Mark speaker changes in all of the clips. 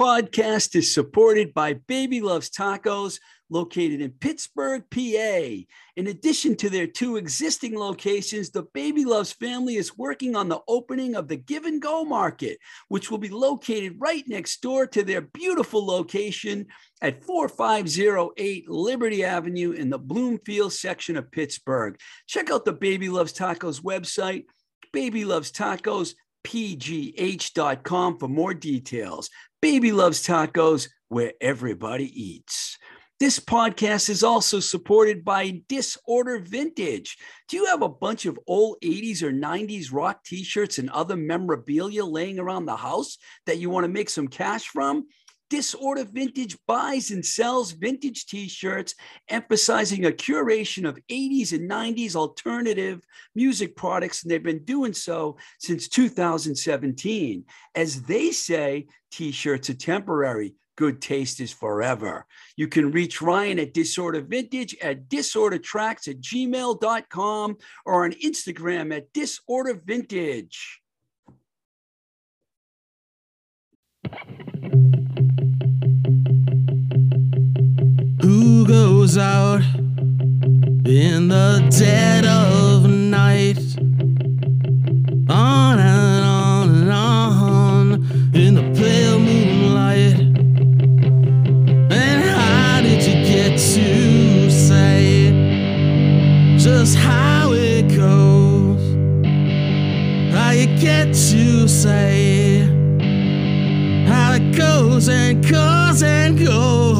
Speaker 1: Podcast is supported by Baby Loves Tacos, located in Pittsburgh, PA. In addition to their two existing locations, the Baby Loves family is working on the opening of the Give and Go Market, which will be located right next door to their beautiful location at 4508 Liberty Avenue in the Bloomfield section of Pittsburgh. Check out the Baby Loves Tacos website, Baby Loves Tacos pgh.com for more details. Baby loves tacos where everybody eats. This podcast is also supported by Disorder Vintage. Do you have a bunch of old 80s or 90s rock t shirts and other memorabilia laying around the house that you want to make some cash from? Disorder Vintage buys and sells vintage t shirts, emphasizing a curation of 80s and 90s alternative music products. And they've been doing so since 2017. As they say, t shirts are temporary. Good taste is forever. You can reach Ryan at Disorder Vintage at disordertracks at gmail.com or on Instagram at Disorder
Speaker 2: out in the dead of night? On and on and on in the pale moonlight. And how did you get to say just how it goes? How you get to say how it goes and goes and goes.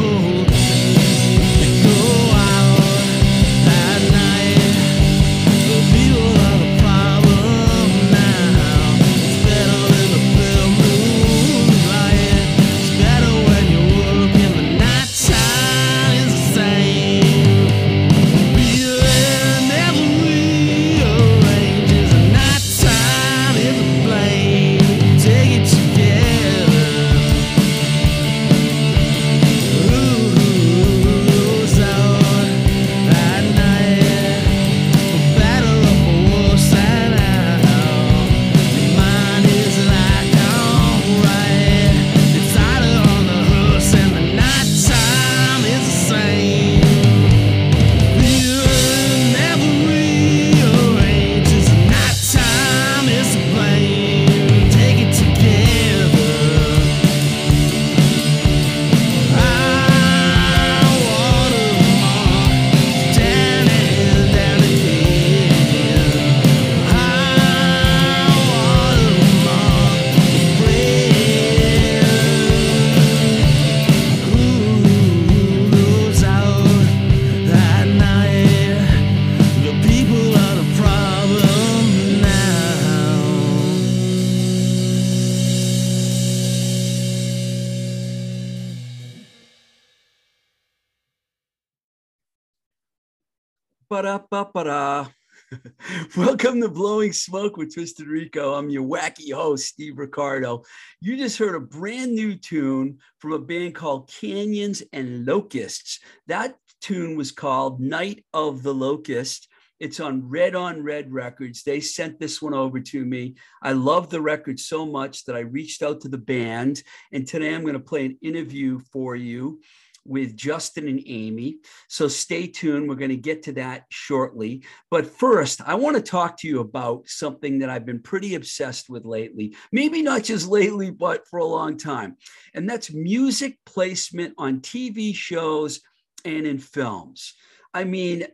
Speaker 1: Ba-da-ba-ba-da. Welcome to Blowing Smoke with Twisted Rico. I'm your wacky host, Steve Ricardo. You just heard a brand new tune from a band called Canyons and Locusts. That tune was called Night of the Locust. It's on Red on Red Records. They sent this one over to me. I love the record so much that I reached out to the band. And today I'm going to play an interview for you with Justin and Amy. So stay tuned. We're going to get to that shortly. But first, I want to talk to you about something that I've been pretty obsessed with lately. Maybe not just lately, but for a long time. And that's music placement on TV shows and in films. I mean,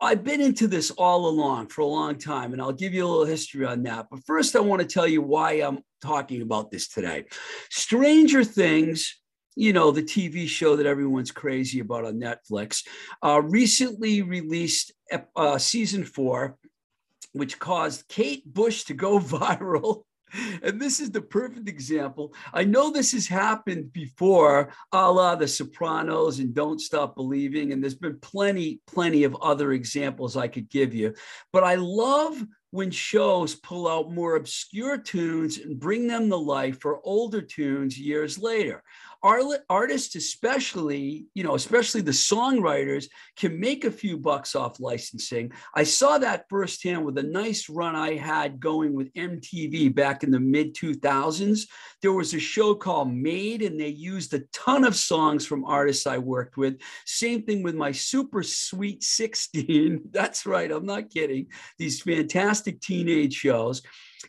Speaker 1: I've been into this all along for a long time, and I'll give you a little history on that. But first, I want to tell you why I'm talking about this today. Stranger Things you know, the TV show that everyone's crazy about on Netflix, uh, recently released uh, season four, which caused Kate Bush to go viral. And this is the perfect example. I know this has happened before, a la The Sopranos and Don't Stop Believing. And there's been plenty, plenty of other examples I could give you. But I love when shows pull out more obscure tunes and bring them to life for older tunes years later. Artists, especially, you know, especially the songwriters, can make a few bucks off licensing. I saw that firsthand with a nice run I had going with MTV back in the mid 2000s. There was a show called Made, and they used a ton of songs from artists I worked with. Same thing with my super sweet 16. That's right, I'm not kidding. These fantastic teenage shows.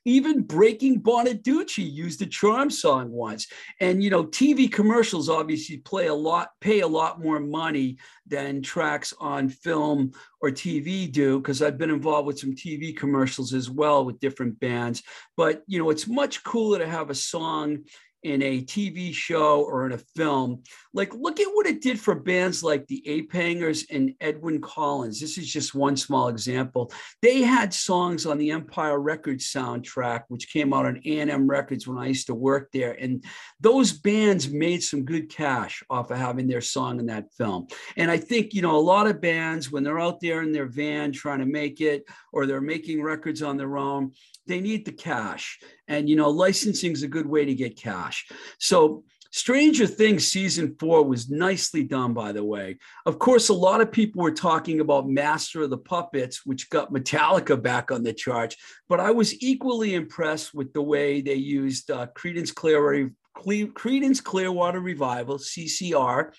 Speaker 1: Even Breaking Bonaduce used a charm song once. And you know, TV commercials obviously play a lot, pay a lot more money than tracks on film or TV do, because I've been involved with some TV commercials as well with different bands. But you know, it's much cooler to have a song in a TV show or in a film. Like, look at what it did for bands like the Ape Hangers and Edwyn Collins. This is just one small example. They had songs on the Empire Records soundtrack, which came out on A&M Records when I used to work there. And those bands made some good cash off of having their song in that film. And I think, you know, a lot of bands, when they're out there in their van trying to make it, or they're making records on their own, they need the cash. And, you know, licensing is a good way to get cash. So, Stranger Things season four was nicely done, by the way. Of course, a lot of people were talking about Master of the Puppets, which got Metallica back on the charts, but I was equally impressed with the way they used uh, Creedence Clearwater, Creedence Clearwater Revival, CCR,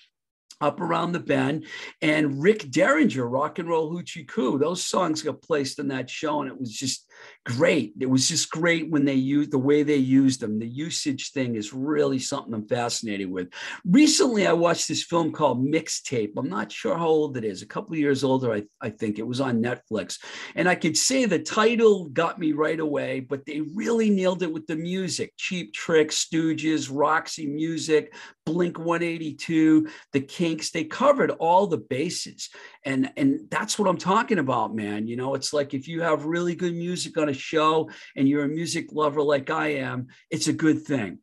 Speaker 1: up around the bend and rick derringer rock and roll hoochie koo those songs got placed in that show and it was just great. It was just great when they used the way they used them. The usage thing is really something i'm fascinated with. Recently i watched this film called mixtape. I'm not sure how old it is. A couple of years older I, I think. It was on netflix. And i could say the title got me right away but they really nailed it with the music. Cheap trick stooges roxy music blink 182 the Kinks, they covered all the bases. And, and that's what I'm talking about, man. You know, it's like if you have really good music on a show and you're a music lover like I am, it's a good thing.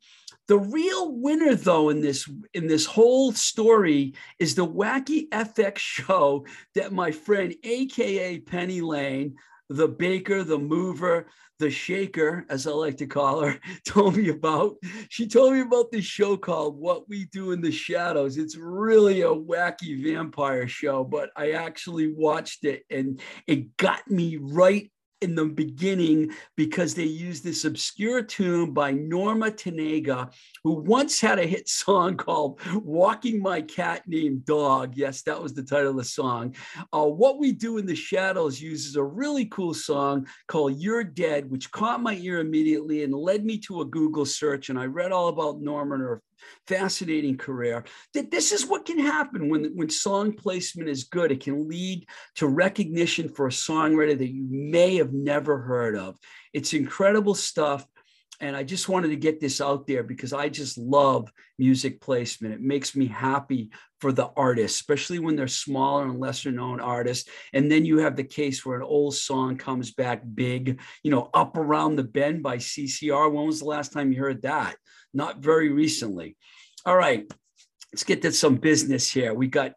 Speaker 1: The real winner, though, in this in this whole story is the wacky FX show that my friend, aka Penny Lane, the baker, the mover, the shaker, as I like to call her, told me about. She told me about this show called What We Do in the Shadows. It's really a wacky vampire show, but I actually watched it and it got me right in the beginning because they used this obscure tune by Norma Tanega, who once had a hit song called Walking My Cat Named Dog. Yes, that was the title of the song. Uh, what We Do in the Shadows uses a really cool song called You're Dead, which caught my ear immediately and led me to a Google search. And I read all about Norma and her fascinating career. That this is what can happen when, when song placement is good. It can lead to recognition for a songwriter that you may have never heard of. It's incredible stuff. And I just wanted to get this out there because I just love music placement. It makes me happy for the artists, especially when they're smaller and lesser known artists. And then you have the case where an old song comes back big, you know, Up Around the Bend by CCR. When was the last time you heard that? Not very recently. All right, let's get to some business here. We got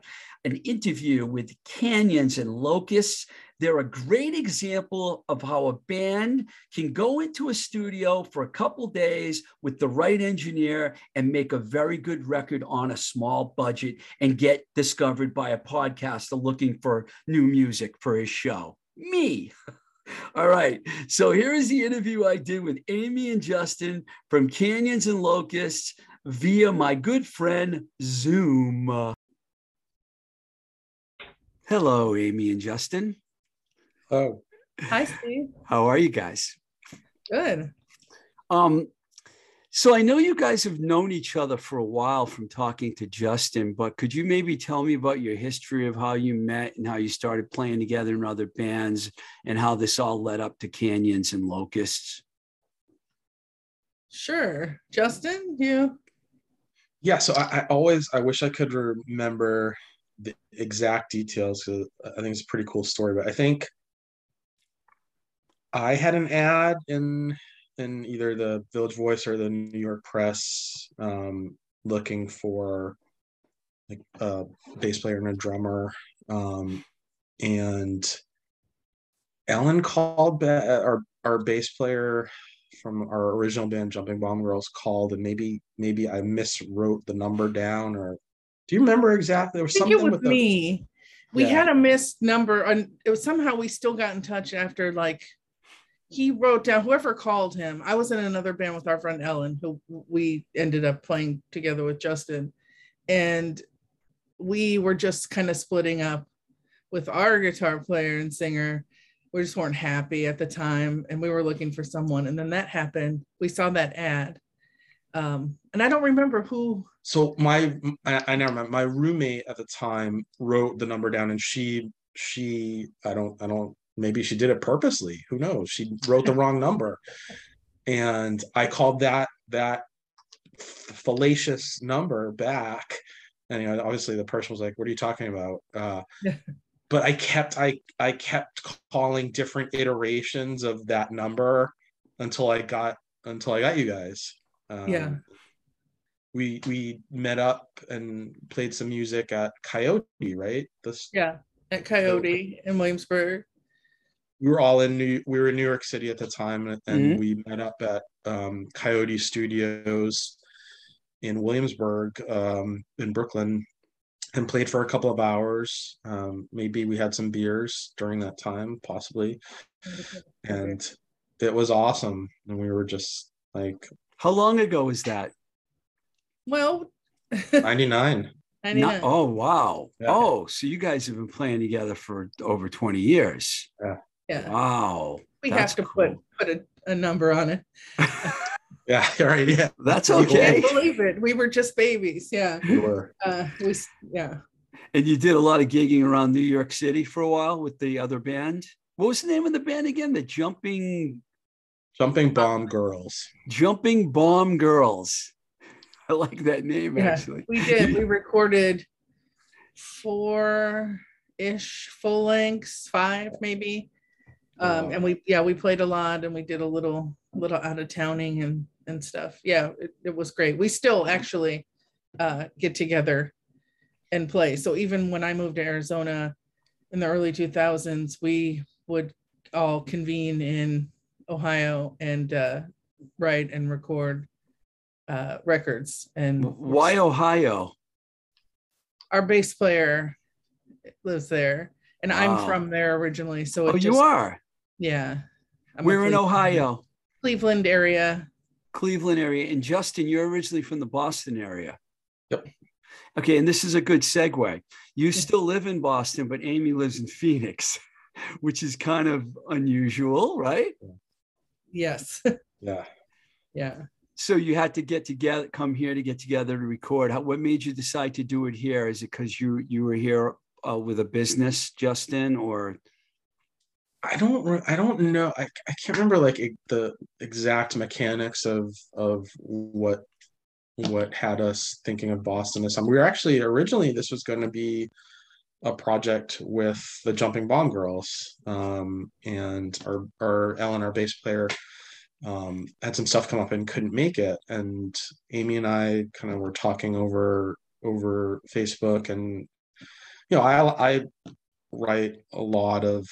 Speaker 1: an interview with Canyons and Locusts. They're a great example of how a band can go into a studio for a couple days with the right engineer and make a very good record on a small budget and get discovered by a podcaster looking for new music for his show. Me. All right. So here is the interview I did with Amy and Justin from Canyons and Locusts via my good friend Zoom. Hello, Amy and Justin.
Speaker 3: Oh.
Speaker 4: Hi, Steve.
Speaker 1: How are you guys?
Speaker 4: Good.
Speaker 1: Um, so I know you guys have known each other for a while from talking to Justin, but could you maybe tell me about your history of how you met and how you started playing together in other bands and how this all led up to Canyons and Locusts?
Speaker 4: Sure. Justin, you?
Speaker 3: Yeah, so I, I always I wish I could remember the exact details because I think it's a pretty cool story, but I think I had an ad in in either the Village Voice or the New York Press um, looking for like a bass player and a drummer. Um, and Ellen called ba- our our bass player from our original band Jumping Bomb Girls called and maybe maybe I miswrote the number down or do you remember exactly there was
Speaker 4: I think
Speaker 3: something
Speaker 4: was
Speaker 3: with the
Speaker 4: me. We
Speaker 3: Yeah.
Speaker 4: had a missed number, and it was somehow we still got in touch after like he wrote down whoever called him. I was in another band with our friend Ellen, who we ended up playing together with Justin, and we were just kind of splitting up with our guitar player and singer. We just weren't happy at the time, and we were looking for someone. And then that happened. We saw that ad, um, and I don't remember who.
Speaker 3: so my I, I now remember my roommate at the time wrote the number down and she she I don't I don't maybe she did it purposely who knows she wrote the wrong number and I called that that fallacious number back and you know obviously the person was like what are you talking about uh but I kept I I kept calling different iterations of that number until I got until I got you guys um,
Speaker 4: Yeah.
Speaker 3: we we met up and played some music at Coyote, right? This
Speaker 4: Yeah, at Coyote in Williamsburg.
Speaker 3: We were all in New we were in New York City at the time, and, and
Speaker 1: Mhm.
Speaker 3: we met up at um, Coyote Studios in Williamsburg, um, in Brooklyn, and played for a couple of hours. Um, maybe we had some beers during that time, possibly, and it was awesome. And we were just like
Speaker 1: How long ago was that?
Speaker 4: Well,
Speaker 3: ninety nine.
Speaker 4: 99.
Speaker 1: Not- oh wow.
Speaker 3: Yeah.
Speaker 1: Oh, so you guys have been playing together for over 20 years.
Speaker 4: yeah,
Speaker 1: Wow.
Speaker 4: we have to put
Speaker 1: cool.
Speaker 4: put a, a number on it.
Speaker 3: Yeah, right. Yeah,
Speaker 1: That's
Speaker 3: You
Speaker 1: okay.
Speaker 4: Can't believe it. We were just babies. Yeah,
Speaker 3: we were.
Speaker 4: uh, we yeah.
Speaker 1: And you did a lot of gigging around New York City for a while with the other band. What was the name of the band again? The Jumping
Speaker 3: Jumping Bomb Girls.
Speaker 1: Jumping Bomb Girls. I like that name
Speaker 4: Yeah.
Speaker 1: actually.
Speaker 4: We did. We recorded four ish full lengths, five maybe. Um,
Speaker 3: Wow.
Speaker 4: and we yeah we played a lot and we did a little little out of towning and and stuff. Yeah, it, it was great. We still actually uh, get together and play. So even when I moved to Arizona in the early 2000s, we would all convene in Ohio and uh, write and record uh, records. And
Speaker 1: Why Ohio?
Speaker 4: our bass player lives there, and
Speaker 1: Wow.
Speaker 4: I'm from there originally. So
Speaker 1: Oh, you are.
Speaker 4: Yeah. I'm
Speaker 1: We're in Ohio,
Speaker 4: Cleveland area.
Speaker 1: Cleveland area. And Justin, you're originally from the Boston area.
Speaker 3: Yep.
Speaker 1: Okay, and this is a good segue. You still live in Boston, but Amy lives in Phoenix, which is kind of unusual, right?
Speaker 4: Yes.
Speaker 3: Yeah.
Speaker 4: yeah.
Speaker 1: So you had to get together, come here to get together to record. How, what made you decide to do it here? Is it because you you were here uh, with a business, Justin, or
Speaker 3: I don't I don't know I, I can't remember like the exact mechanics of of what what had us thinking of Boston this time. We were actually originally this was going to be a project with the Jumping Bomb Girls um, and our our Ellen our bass player um, had some stuff come up and couldn't make it and Amy and I kind of were talking over over Facebook and you know I I write a lot of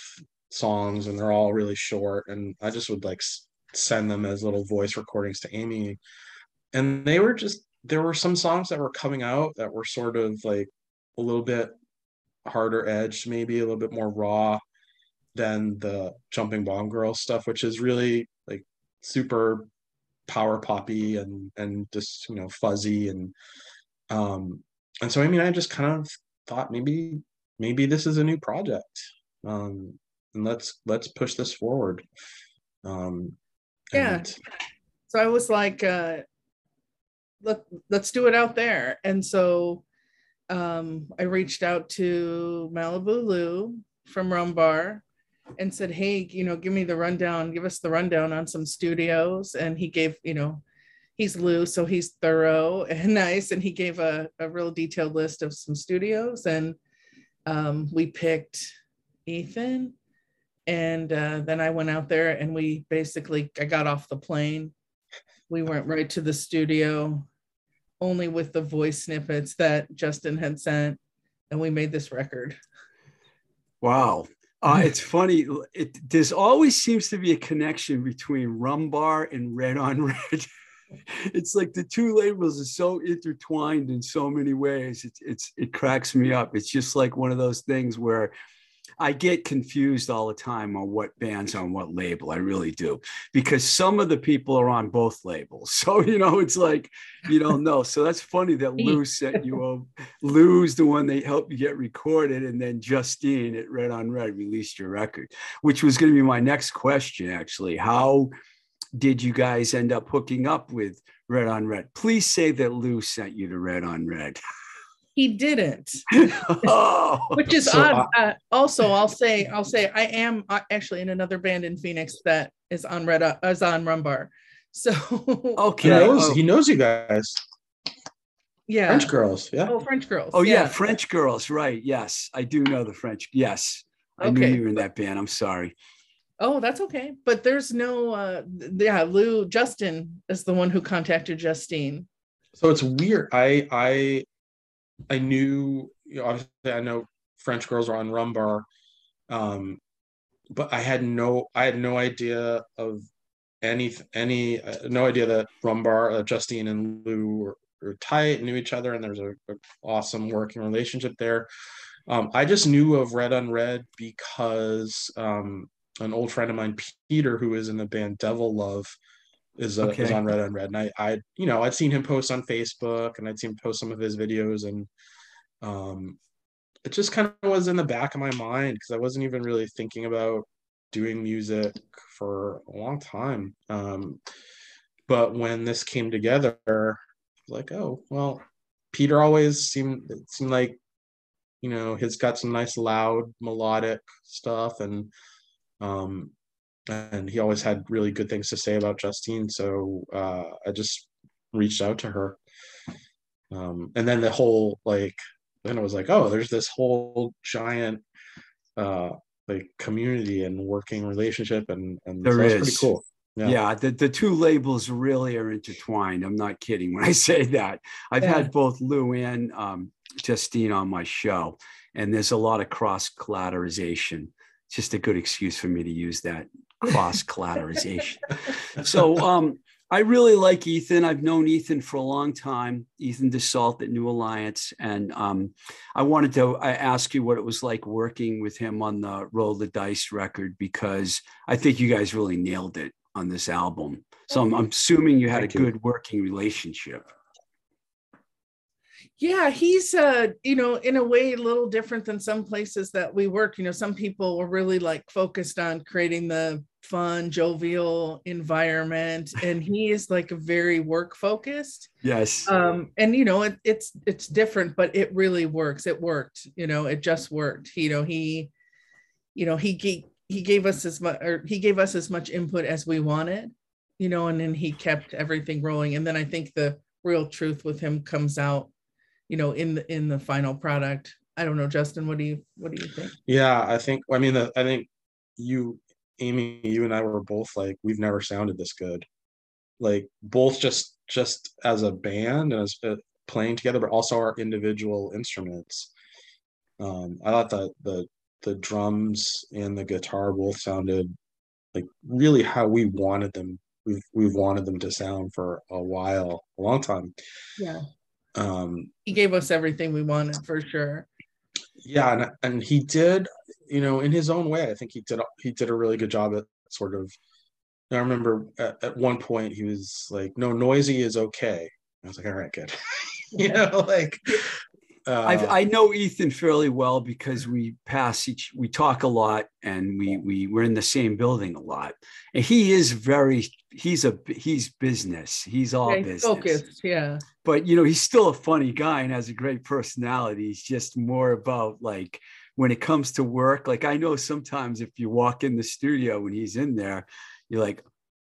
Speaker 3: songs and they're all really short and i just would like send them as little voice recordings to amy. And they were just there were some songs that were coming out that were sort of like a little bit harder edged maybe a little bit more raw than the jumping bomb girl stuff which is really like super power poppy and and just you know fuzzy and um and so i mean i just kind of thought maybe maybe this is a new project. Um and let's let's push this forward um
Speaker 4: Yeah.
Speaker 3: and-
Speaker 4: So I was like, uh, let, let's do it out there. And so um, I reached out to Malibu Lou from Rum Bar and said, hey, you know, give me the rundown, give us the rundown on some studios. And he gave, you know, he's Lou, so he's thorough and nice. And he gave a, a real detailed list of some studios. And um, we picked Ethan. And uh, then I went out there and we basically, I got off the plane. We went right to the studio, only with the voice snippets that Justin had sent. And we made this record.
Speaker 1: wow? Uh, it's funny. It there's always seems to be a connection between Rumbar and Red on Red. it's like the two labels are so intertwined in so many ways. It's it's it cracks me up. It's just like one of those things where I get confused all the time on what band's on what label. I really do, because some of the people are on both labels. So, you know, it's like, you don't know. So that's funny that Lou sent you a Lou's the one that helped you get recorded. And then Justine at Red on Red released your record, which was going to be my next question, actually. How did you guys end up hooking up with Red on Red? Please say that Lou sent you to Red on Red.
Speaker 4: He didn't,
Speaker 1: oh,
Speaker 4: which is
Speaker 3: So,
Speaker 4: odd. Uh, also, I'll say, I'll say, I am uh, actually in another band in Phoenix that is on Red, uh, is on Rumbar. So,
Speaker 3: He
Speaker 1: okay.
Speaker 3: knows,
Speaker 1: Oh,
Speaker 3: he knows you guys.
Speaker 4: yeah.
Speaker 3: French girls. Yeah.
Speaker 4: Oh, French girls.
Speaker 1: oh, yeah. French girls. Right. Yes. I do know the French. Yes. I knew you were in that band. I'm sorry.
Speaker 4: Oh, that's okay. But there's no, uh, yeah, Lou, Justin is the one who contacted Justine.
Speaker 3: So it's weird. I I I knew you know, obviously I know French girls are on Rumbar, um, but I had no I had no idea of any any uh, no idea that Rumbar, uh, Justine and Lou were, were tight, knew each other, and there's a, a awesome working relationship there. Um, I just knew of Red on Red because um, an old friend of mine, Peter, who is in the band Devil Love, is, uh, is on Red on Red, and I, I, you know, I'd seen him post on Facebook, and I'd seen him post some of his videos, and um, it just kind of was in the back of my mind because I wasn't even really thinking about doing music for a long time. Um, but when this came together, like, oh well, Peter always seemed it seemed like you know he's got some nice loud melodic stuff and um and he always had really good things to say about Justine so uh I just reached out to her um and then the whole like then it was like oh there's this whole giant uh like community and working relationship and and
Speaker 1: There
Speaker 3: so that's pretty cool
Speaker 1: Yeah.
Speaker 3: Yeah.
Speaker 1: the, the two labels really are intertwined. I'm not kidding when I say that. I've
Speaker 4: Yeah.
Speaker 1: had both Lou and um, Justine on my show, and there's a lot of cross collateralization. Just a good excuse for me to use that cross collateralization. so um, I really like Ethan. I've known Ethan for a long time, Ethan Dussault at New Alliance. And um, I wanted to I ask you what it was like working with him on the Roll the Dice record, because I think you guys really nailed it on this album. So I'm, I'm assuming you had
Speaker 3: Thank
Speaker 1: a
Speaker 3: you.
Speaker 1: good working relationship.
Speaker 4: Yeah, he's uh, you know, in a way a little different than some places that we work. You know, some people were really like focused on creating the fun, jovial environment, and he is like a very work focused.
Speaker 1: Yes.
Speaker 4: Um, and you know, it, it's it's different, but it really works. It worked, you know, it just worked. You know, he, you know, he gave he gave us as much or he gave us as much input as we wanted, you know, and then he kept everything rolling. And then I think the real truth with him comes out you know in the in the final product i don't know justin what do you what do you think
Speaker 3: Yeah, I think. I mean, I think you, Amy, you and I were both like, we've never sounded this good. Like both just just as a band and as uh, playing together, but also our individual instruments. Um, I thought that the the drums and the guitar both sounded like really how we wanted them. We've we've wanted them to sound for a while, a long time.
Speaker 4: yeah
Speaker 3: Um,
Speaker 4: he gave us everything we wanted for sure
Speaker 3: yeah and, and he did you know in his own way i think he did he did a really good job at sort of i remember at, at one point he was like no noisy is okay. I was like all right good. You know like uh,
Speaker 1: I know Ethan fairly well because we pass each, we talk a lot and we, we, we're in the same building a lot. And he is very, he's a, he's business. He's all
Speaker 4: Yeah,
Speaker 1: business.
Speaker 4: focused yeah
Speaker 1: But, you know, he's still a funny guy and has a great personality. He's just more about like, when it comes to work, like I know sometimes if you walk in the studio when he's in there, you're like,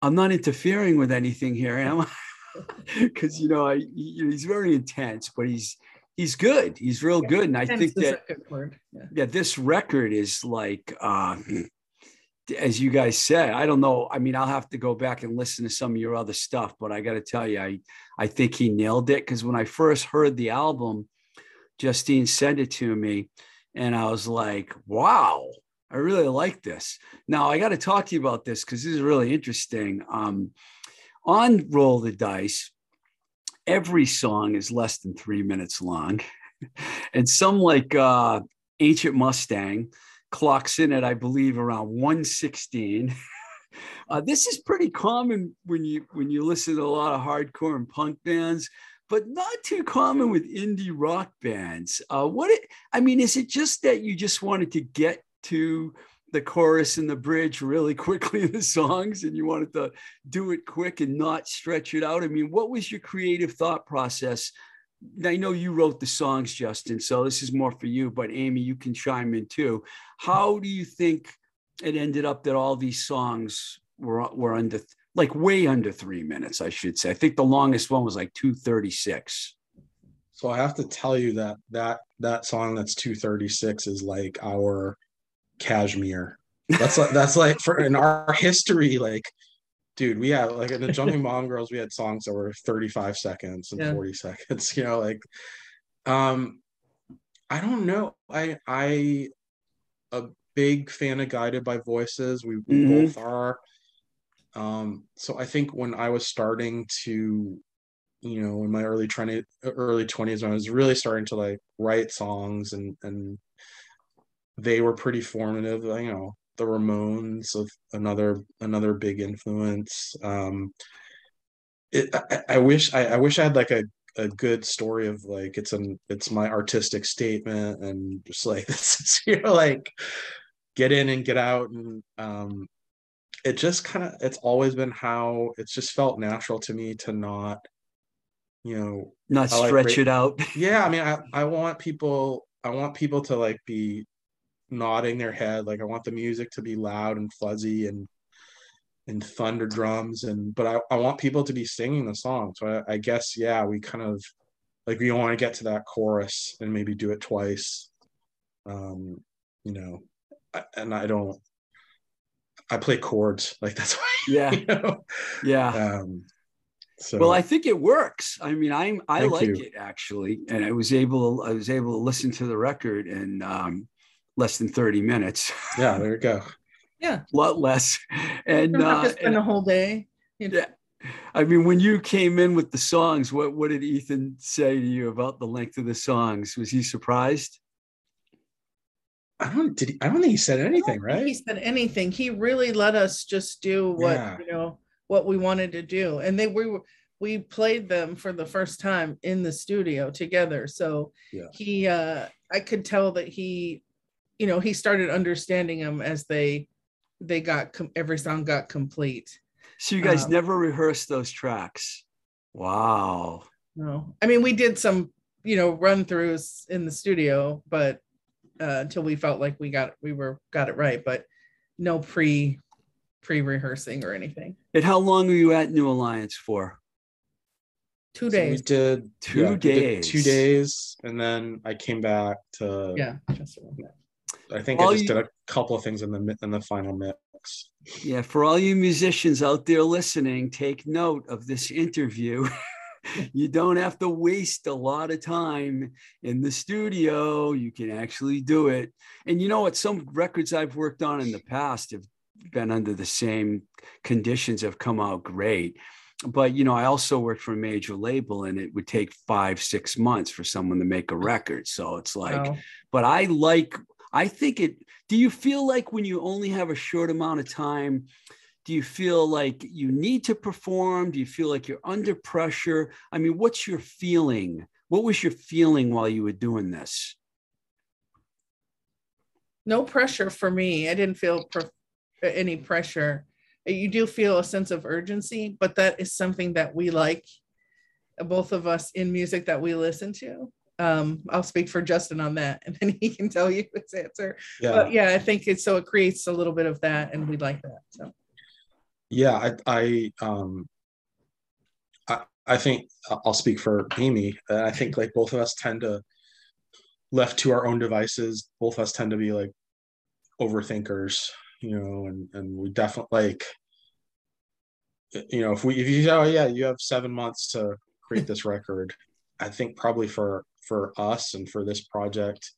Speaker 1: I'm not interfering with anything here, am I? Because, you know, I, he- he's very intense, but he's, he's good. He's real good. And I think that,
Speaker 4: a good word yeah
Speaker 1: yeah, this record is like, uh, as you guys said, I don't know. I mean, I'll have to go back and listen to some of your other stuff, but I got to tell you, I, I think he nailed it. Cause when I first heard the album, Justine sent it to me and I was like, wow, I really like this. Now I got to talk to you about this because this is really interesting. Um, on Roll the Dice, every song is less than three minutes long. and some like uh, Ancient Mustang clocks in at, I believe, around 116. uh, this is pretty common when you when you listen to a lot of hardcore and punk bands, but not too common with indie rock bands. Uh, what it, I mean, is it just that you just wanted to get to the chorus and the bridge really quickly in the songs and you wanted to do it quick and not stretch it out? I mean, what was your creative thought process? I know you wrote the songs, Justin, so this is more for you, but Amy, you can chime in too. How do you think it ended up that all these songs were, were under, like way under three minutes, I should say? I think the longest one was like 236.
Speaker 3: So I have to tell you that that that song that's 236 is like our Kashmir. That's like that's like for in our history, like dude, we had like in the Jumping Bomb Girls, we had songs that were 35 seconds and
Speaker 4: Yeah.
Speaker 3: 40 seconds, you know, like um I don't know. I I a big fan of Guided by Voices. We, we
Speaker 1: Mhm.
Speaker 3: both are. Um, so I think when I was starting to, you know, in my early 20 early 20s, when I was really starting to like write songs and and they were pretty formative, you know, the Ramones of another another big influence. Um it I, I wish I, I wish I had like a a good story of like it's an it's my artistic statement and just like this is you know like get in and get out and um it just kind of it's always been how it's just felt natural to me to not you know
Speaker 1: Not
Speaker 3: I like
Speaker 1: stretch
Speaker 3: ra-
Speaker 1: it out.
Speaker 3: yeah i mean i i want people i want people to like be nodding their head like i want the music to be loud and fuzzy and and thunder drums and but i, I want people to be singing the song so I, I guess yeah we kind of like we want to get to that chorus and maybe do it twice um you know I- and i don't i play chords like that's why
Speaker 1: Yeah.
Speaker 3: you know
Speaker 1: Yeah.
Speaker 3: um so
Speaker 1: Well, I think it works. I mean, I'm I like
Speaker 3: you.
Speaker 1: it actually, and I was able I was able to listen to the record and um, less than 30 minutes,
Speaker 3: yeah there you go
Speaker 4: Yeah.
Speaker 1: a lot less. And,
Speaker 4: don't
Speaker 1: uh,
Speaker 4: spend
Speaker 1: and
Speaker 4: a whole day. You know,
Speaker 1: yeah, I mean, when you came in with the songs, what what did Ethan say to you about the length of the songs? Was he surprised?
Speaker 3: i don't did he, i don't think he said anything
Speaker 4: I don't think
Speaker 3: right
Speaker 4: He said anything. He really let us just do what
Speaker 3: Yeah.
Speaker 4: you know what we wanted to do, and they we were we played them for the first time in the studio together. So
Speaker 3: Yeah.
Speaker 4: he, uh I could tell that he, you know, he started understanding them as they they got com- every song got complete.
Speaker 1: So you guys
Speaker 4: Um,
Speaker 1: never rehearsed those tracks. Wow.
Speaker 4: No, I mean we did some you know run throughs in the studio, but uh, until we felt like we got we were got it right, but no pre pre rehearsing or anything.
Speaker 1: And how long were you at New Alliance for?
Speaker 4: Two
Speaker 3: So we
Speaker 4: days.
Speaker 3: did
Speaker 1: Two
Speaker 3: we did two
Speaker 1: days.
Speaker 3: days, and then I came back to.
Speaker 4: yeah,
Speaker 3: I think
Speaker 1: All
Speaker 3: I just
Speaker 1: you-
Speaker 3: did a couple of things in the in the final mix.
Speaker 1: Yeah, for all you musicians out there listening, take note of this interview. you don't have to waste a lot of time in the studio. You can actually do it. And you know what? Some records I've worked on in the past have been under the same conditions, have come out great. But you know, I also worked for a major label, and it would take five, six months for someone to make a record. So it's like,
Speaker 4: Wow.
Speaker 1: but I like, I think it, do you feel like when you only have a short amount of time, do you feel like you need to perform? Do you feel like you're under pressure? I mean, what's your feeling? What was your feeling while you were doing this?
Speaker 4: no pressure for me. I didn't feel any pressure. You do feel a sense of urgency, but that is something that we like, both of us in music that we listen to. Um, I'll speak for Justin on that, and then he can tell you his answer.
Speaker 3: Yeah,
Speaker 4: But yeah, I think it's so it creates a little bit of that, and we like that. So
Speaker 3: yeah. I I um. I I think I'll speak for Amy. I think like both of us tend to, left to our own devices, both of us tend to be like overthinkers, you know, and and we definitely like. You know, if we if you oh yeah, you have seven months to create this record, I think probably for for us and for this project,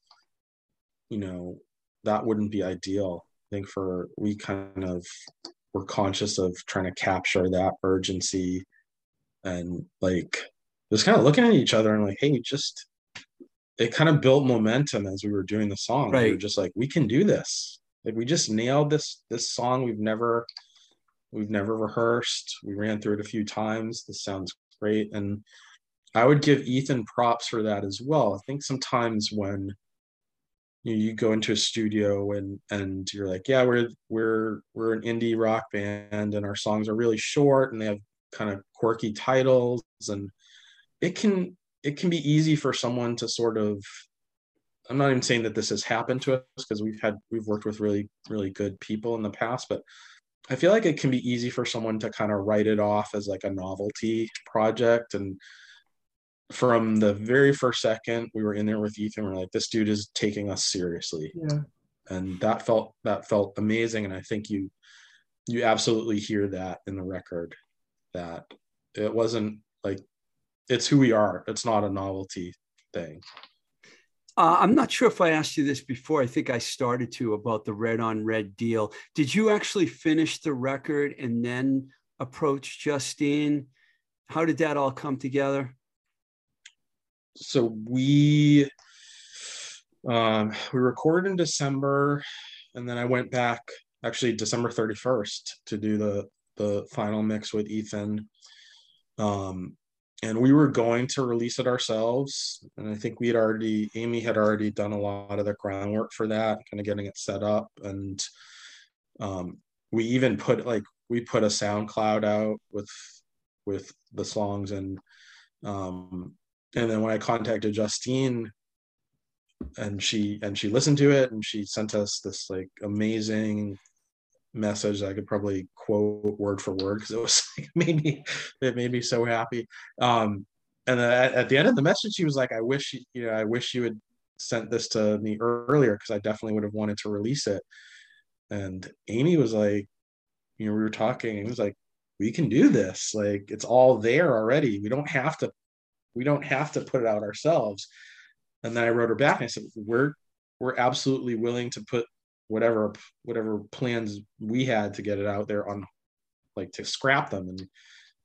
Speaker 3: you know, that wouldn't be ideal. I think for we kind of were conscious of trying to capture that urgency and like just kind of looking at each other and like, hey, just it kind of built momentum as we were doing the song. We were
Speaker 1: Right.
Speaker 3: just like, we can do this. Like we just nailed this this song. We've never we've never rehearsed. We ran through it a few times. This sounds great. And I would give Ethan props for that as well. I think sometimes when you, you go into a studio and and you're like, yeah, we're we're we're an indie rock band and our songs are really short and they have kind of quirky titles and it can it can be easy for someone to sort of I'm not even saying that this has happened to us because we've had we've worked with really really good people in the past, but I feel like it can be easy for someone to kind of write it off as like a novelty project. And from the very first second we were in there with Ethan, we're like, this dude is taking us seriously.
Speaker 4: Yeah.
Speaker 3: And that felt that felt amazing. And I think you you absolutely hear that in the record that it wasn't like it's who we are. It's not a novelty thing.
Speaker 1: Uh, I'm not sure if I asked you this before. I think I started to about the red on red deal. Did you actually finish the record and then approach Justine? How did that all come together?
Speaker 3: So we um we recorded in december and then i went back actually december 31st to do the the final mix with ethan. Um and we were going to release it ourselves and i think we had already amy had already done a lot of the groundwork for that kind of getting it set up and um we even put like we put a soundcloud out with with the songs and um and then when I contacted Justine and she and she listened to it and she sent us this like amazing message that I could probably quote word for word because it was like made me it made me so happy. Um and at, at the end of the message she was like, I wish you you know, I wish you had sent this to me earlier because I definitely would have wanted to release it. And Amy was like, you know, we were talking and it was like, we can do this. Like it's all there already. We don't have to we don't have to put it out ourselves and then i wrote her back and i said we're we're absolutely willing to put whatever whatever plans we had to get it out there on like to scrap them and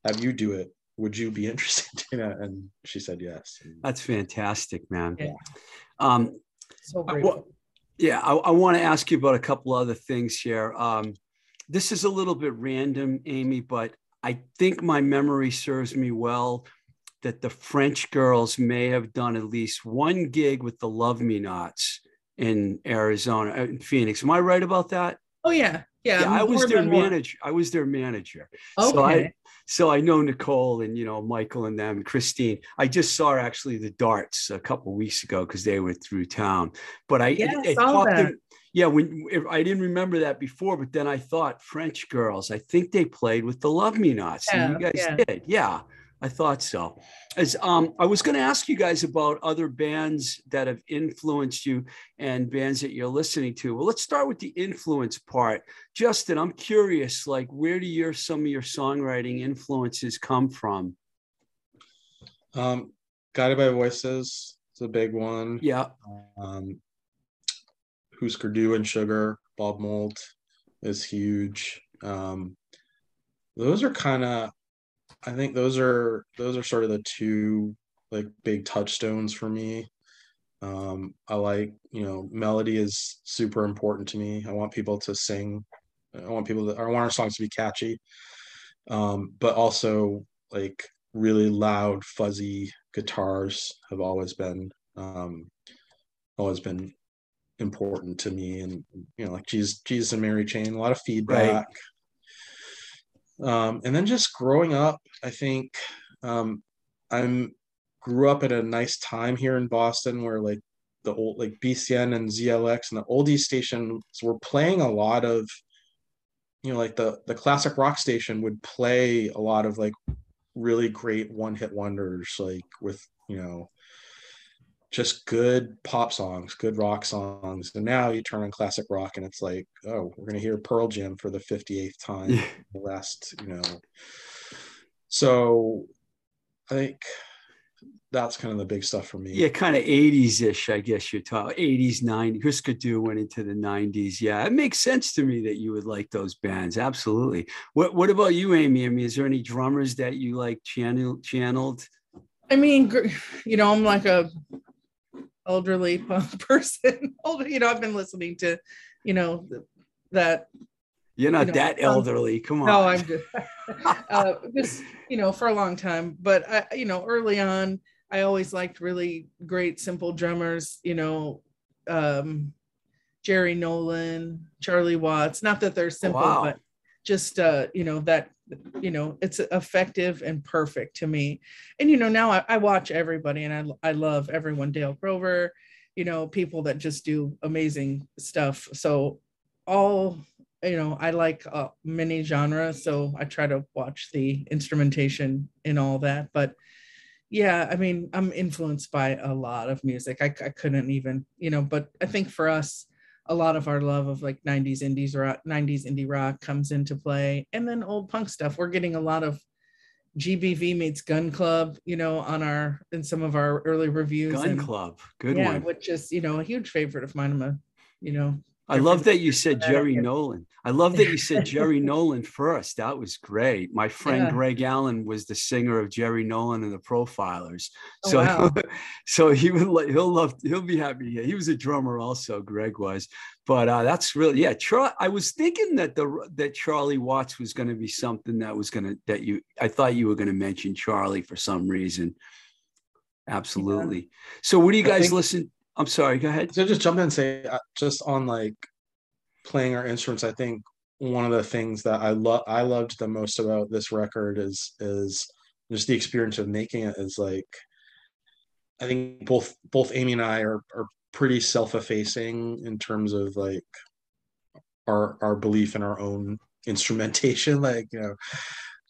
Speaker 3: have you do it would you be interested in it and she said yes
Speaker 1: That's fantastic, man.
Speaker 4: Yeah.
Speaker 1: Um,
Speaker 4: So
Speaker 1: I-
Speaker 4: grateful.
Speaker 1: well, yeah, I, I want to ask you about a couple other things here. Um, this is a little bit random, Amy, but I think my memory serves me well that the French girls may have done at least one gig with the Love Me Nots in Arizona, uh, in Phoenix. Am I right about that?
Speaker 4: Oh yeah, yeah.
Speaker 1: Yeah, I was their
Speaker 4: one.
Speaker 1: manager. I was their manager.
Speaker 4: Okay.
Speaker 1: So I, so I know Nicole and you know Michael and them, Christine. I just saw actually the darts a couple weeks ago because they were through town. But I,
Speaker 4: Yeah, I saw that.
Speaker 1: in- yeah, when I didn't remember that before, but then I thought French girls. I think they played with the Love Me Nots. and you guys
Speaker 4: yeah.
Speaker 1: did, yeah. I thought so. As um, I was going to ask you guys about other bands that have influenced you and bands that you're listening to. Well, let's start with the influence part. Justin, I'm curious, like where do your some of your songwriting influences come from?
Speaker 3: um guided by voices is a big one
Speaker 1: Yeah,
Speaker 3: um Husker Du and Sugar, Bob Mould is huge. Um, those are kind of, I think those are those are sort of the two like big touchstones for me. Um, I like you know melody is super important to me. I want people to sing. I want people to. I want our songs to be catchy, um, but also like really loud, fuzzy guitars have always been um, always been important to me and you know like jesus jesus and mary chain a lot of feedback um and then just growing up i think um i'm grew up at a nice time here in boston where like the old like bcn and zlx and the oldies stations were playing a lot of you know like the the classic rock station would play a lot of like really great one hit wonders like with you know just good pop songs, good rock songs. And now you turn on classic rock and it's like, oh, we're gonna hear Pearl Jam for the 58th time
Speaker 1: Yeah.
Speaker 3: the last, you know. So I think that's kind of the big stuff for me.
Speaker 1: Yeah, kind of 80s ish, I guess you're talking 80s, 90s. Husker Du went into the 90s. Yeah, it makes sense to me that you would like those bands. Absolutely. What What about you, Amy? I mean, is there any drummers that you like channel, channeled?
Speaker 4: I mean, you know, I'm like a elderly person. You know, I've been listening to, you know, that.
Speaker 1: You're not
Speaker 4: know,
Speaker 1: that
Speaker 4: um,
Speaker 1: elderly. Come on.
Speaker 4: No, I'm just, uh, just you know, for a long time. But I, you know, early on, I always liked really great, simple drummers. You know, um, Jerry Nolan, Charlie Watts. Not that they're simple,
Speaker 1: wow.
Speaker 4: but just uh, you know that you know it's effective and perfect to me. And you know now I, I watch everybody and I, I love everyone Dale Crover you know people that just do amazing stuff. So all you know i like uh, many genres so i try to watch the instrumentation in all that. But yeah i mean i'm influenced by a lot of music. I, I couldn't even you know but i think for us a lot of our love of like 90s indies rock 90s indie rock comes into play and then old punk stuff we're getting a lot of GBV meets gun club you know on our in some of our early reviews
Speaker 1: Gun
Speaker 4: and,
Speaker 1: Club. Good
Speaker 4: yeah
Speaker 1: one.
Speaker 4: which is you know a huge favorite of mine i'm a you know
Speaker 1: I love that you said Jerry Nolan. I love that you said Jerry Nolan first. That was great. My friend
Speaker 4: Yeah.
Speaker 1: Greg Allen was the singer of Jerry Nolan and the Profilers.
Speaker 4: Oh,
Speaker 1: So,
Speaker 4: wow.
Speaker 1: so he would he'll love he'll be happy. Yeah, he was a drummer also. Greg was, but uh, that's really yeah. Char- I was thinking that the that Charlie Watts was going to be something that was going to that you. I thought you were going to mention Charlie for some reason. Absolutely. So, what do you guys
Speaker 3: think-
Speaker 1: listen? I'm sorry. Go ahead.
Speaker 3: So just jump in and say, uh, just on like playing our instruments, I think one of the things that I love, I loved the most about this record is is just the experience of making it. Is like, I think both both Amy and I are are pretty self-effacing in terms of like our our belief in our own instrumentation, like you know.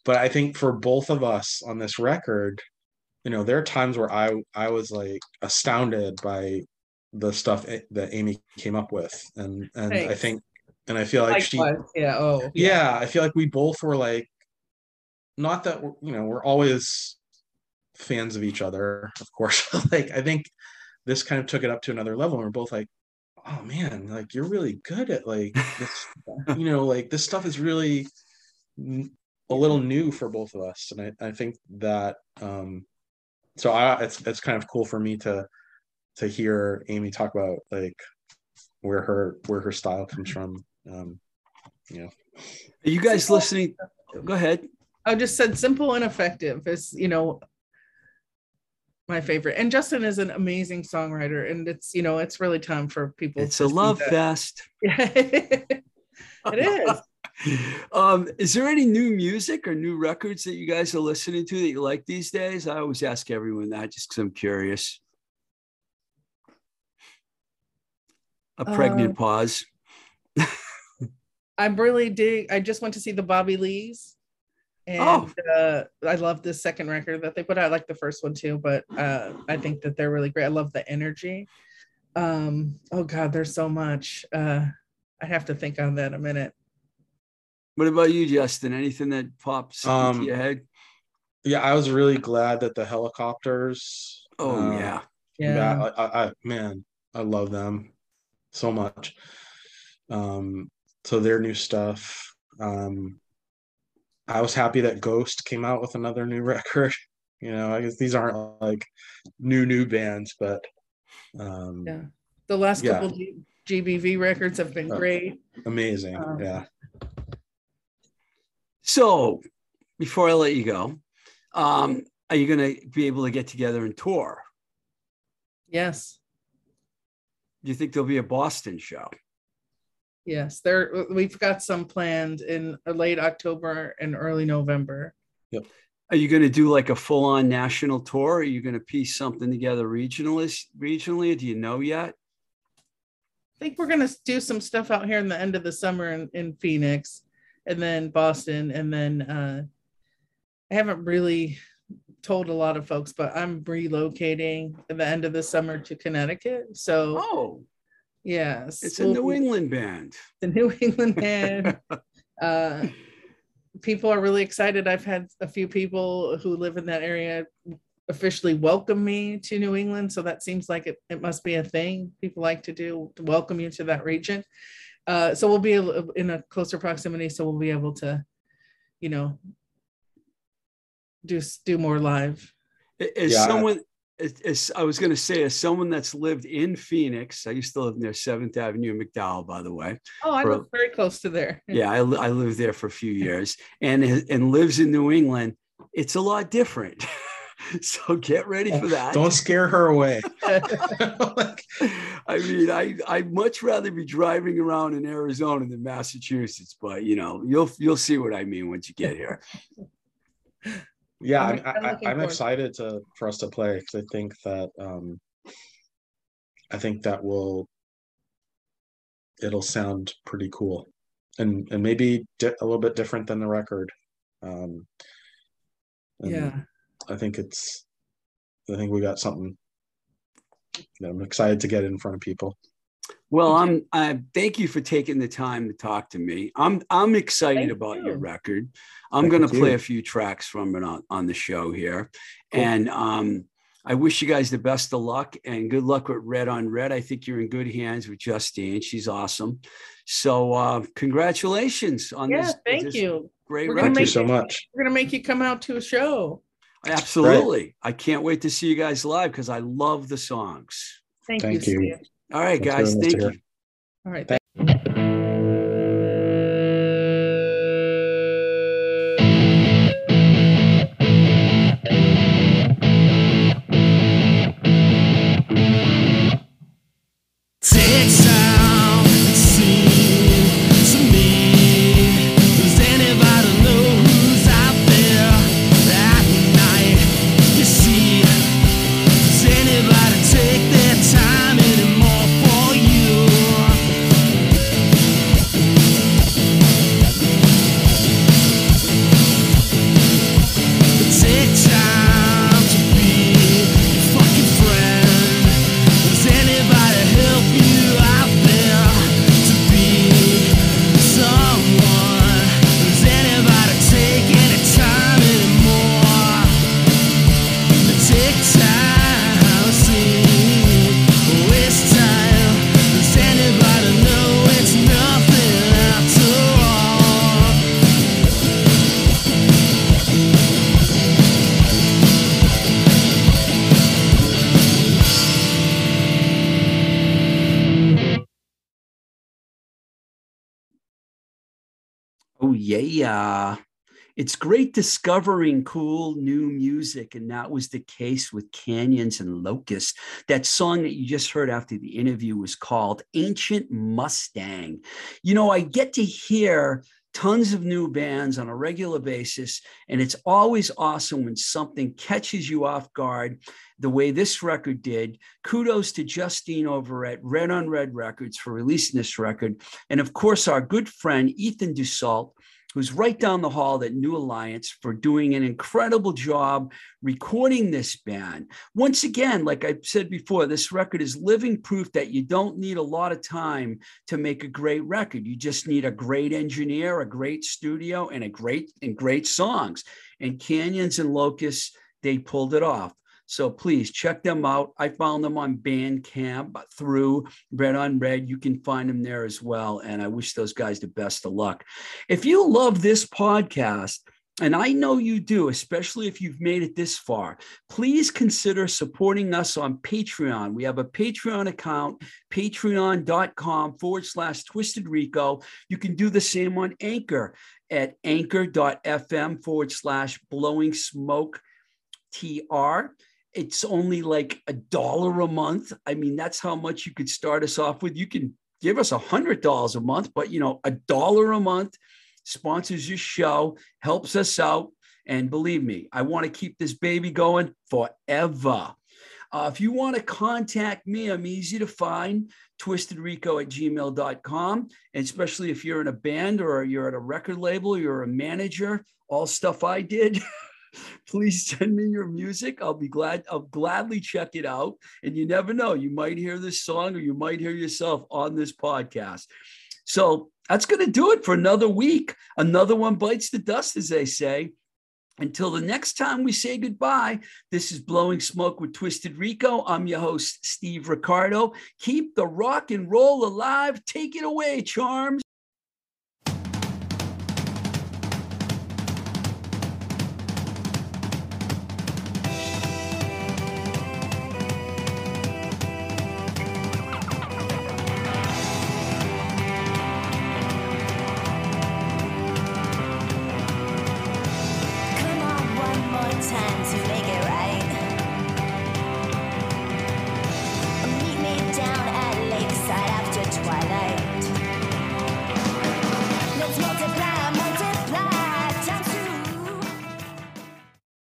Speaker 3: But I think for both of us on this record, you know, there are times where I I was like astounded by the stuff that Amy came up with, and and I think, and I feel like she,
Speaker 4: yeah oh
Speaker 3: yeah, I feel like we both were like, not that we're, you know we're always fans of each other, of course. like I think this kind of took it up to another level. And we're both like, oh man, like you're really good at like this, you know, like this stuff is really a little new for both of us, and I I think that um, so I it's it's kind of cool for me to to hear Amy talk about like where her where her style comes from. Um, you know,
Speaker 1: Are you guys listening? Go ahead.
Speaker 4: I just said simple and effective is, you know, my favorite. And Justin is an amazing songwriter, and it's, you know, it's really time for people.
Speaker 1: It's
Speaker 4: to
Speaker 1: a love fest.
Speaker 4: Yeah. it is.
Speaker 1: Um, is there any new music or new records that you guys are listening to that you like these days? I always ask everyone that just because I'm curious. A pregnant
Speaker 4: Um,
Speaker 1: pause.
Speaker 4: I'm really dig. I just went to see the Bobby Lees. And
Speaker 1: Oh.
Speaker 4: uh, I love this second record that they put out. I like the first one too, but uh, I think that they're really great. I love the energy. Um, oh God, there's so much. Uh, I have to think on that a minute.
Speaker 1: What about you, Justin? Anything that pops
Speaker 3: Um,
Speaker 1: into your head?
Speaker 3: yeah, I was really glad that the Hellacopters.
Speaker 1: Oh
Speaker 3: uh,
Speaker 1: yeah.
Speaker 3: Yeah,
Speaker 4: Yeah.
Speaker 3: I, I, I man, I love them so much. Um, so their new stuff. Um, I was happy that Ghost came out with another new record. You know, I guess these aren't like new new bands, but um,
Speaker 4: Yeah. The last
Speaker 3: Yeah.
Speaker 4: couple G- GBV records have been
Speaker 3: Uh,
Speaker 4: great.
Speaker 3: amazing.
Speaker 4: Um,
Speaker 3: yeah.
Speaker 1: So before I let you go, um, are you going to be able to get together and tour?
Speaker 4: Yes.
Speaker 1: Do you think there'll be a Boston show?
Speaker 4: Yes. There we've got some planned in late October and early November. Yep.
Speaker 1: Are you going to do like a full-on national tour? Are you going to piece something together regionally? Regionally, do you know yet?
Speaker 4: I think we're gonna do some stuff out here in the end of the summer in, in Phoenix and then Boston and then uh I haven't really told a lot of folks, but I'm relocating at the end of the summer to Connecticut. So
Speaker 1: Oh,
Speaker 4: yes,
Speaker 1: it's a New England band.
Speaker 4: the New England band. uh, people are really excited. I've had a few people who live in that area officially welcome me to New England. So that seems like it, it must be a thing people like to do to welcome you to that region. Uh, so we'll be in a closer proximity. So we'll be able to, you know, do do more live.
Speaker 1: As
Speaker 3: Yeah,
Speaker 1: someone, as, as I was going to say, as someone that's lived in Phoenix, I used to live near Seventh Avenue in McDowell, by the way.
Speaker 4: Oh, I
Speaker 1: For-
Speaker 4: live very close to there.
Speaker 1: Yeah, I, li- I lived there for a few years, and and lives in New England. It's a lot different. so get ready for that.
Speaker 3: Don't scare her away.
Speaker 1: I mean, I I'd much rather be driving around in Arizona than Massachusetts, but you know, you'll you'll see what I mean once you get here.
Speaker 3: Yeah,
Speaker 4: I'm-
Speaker 3: I'm, I, I'm excited to for us to play because I think that um, I think that will it'll sound pretty cool, and and maybe di- a little bit different than the record. Um,
Speaker 4: Yeah.
Speaker 3: I think it's I think we got something. that I'm excited to get in front of people.
Speaker 1: Well, I'm I thank you for taking the time to talk to me. I'm I'm excited
Speaker 4: Thank
Speaker 1: about
Speaker 4: you.
Speaker 1: your record. I'm going to play a few tracks from it on, on the show here.
Speaker 3: Cool.
Speaker 1: And um I wish you guys the best of luck and good luck with Red on Red. I think you're in good hands with Justine. She's awesome. So uh congratulations on
Speaker 4: Yeah,
Speaker 1: this.
Speaker 4: thank
Speaker 1: this
Speaker 4: you.
Speaker 1: Great
Speaker 4: We're gonna
Speaker 3: Thank you so much.
Speaker 4: We're gonna make you come out to a show.
Speaker 1: Absolutely. I can't wait to see you guys live because I love the songs.
Speaker 4: Thank,
Speaker 3: Thank
Speaker 4: you.
Speaker 3: you.
Speaker 4: Steve.
Speaker 1: All right,
Speaker 3: That's
Speaker 1: guys.
Speaker 3: very nice to
Speaker 1: Thank you.
Speaker 4: All right.
Speaker 1: Yeah. It's great discovering cool new music. And that was the case with Canyons and Locusts. That song that you just heard after the interview was called Ancient Mustang. You know, I get to hear tons of new bands on a regular basis. And it's always awesome when something catches you off guard the way this record did. Kudos to Justine over at Red on Red Records for releasing this record. And of course, our good friend Ethan Dussault, who's right down the hall at New Alliance for doing an incredible job recording this band. Once again, like I said before, this record is living proof that you don't need a lot of time to make a great record. You just need a great engineer, a great studio, and a great and great songs. And Canyons and Locusts, they pulled it off. So please check them out. I found them on Bandcamp through Red on Red. You can find them there as well. And I wish those guys the best of luck. If you love this podcast, and I know you do, especially if you've made it this far, please consider supporting us on Patreon. We have a Patreon account, patreon.com forward slash twisted rico. You can do the same on Anchor at anchor.fm forward slash blowing smoke TR. It's only like a dollar a month. I mean, that's how much you could start us off with. You can give us a hundred dollars a month, but you know, a dollar a month sponsors your show, helps us out. And believe me, I want to keep this baby going forever. Uh, if you want to contact me, I'm easy to find, twistedrico at gmail.com. And especially if you're in a band or you're at a record label, you're a manager, all stuff I did. please send me your music. I'll be glad, I'll gladly check it out. And you never know, you might hear this song or you might hear yourself on this podcast. So that's going to do it for another week. Another one bites the dust, as they say. Until the next time we say goodbye, this is Blowing Smoke with Twisted Rico. I'm your host, Steve Ricardo. Keep the rock and roll alive. Take it away, Charms.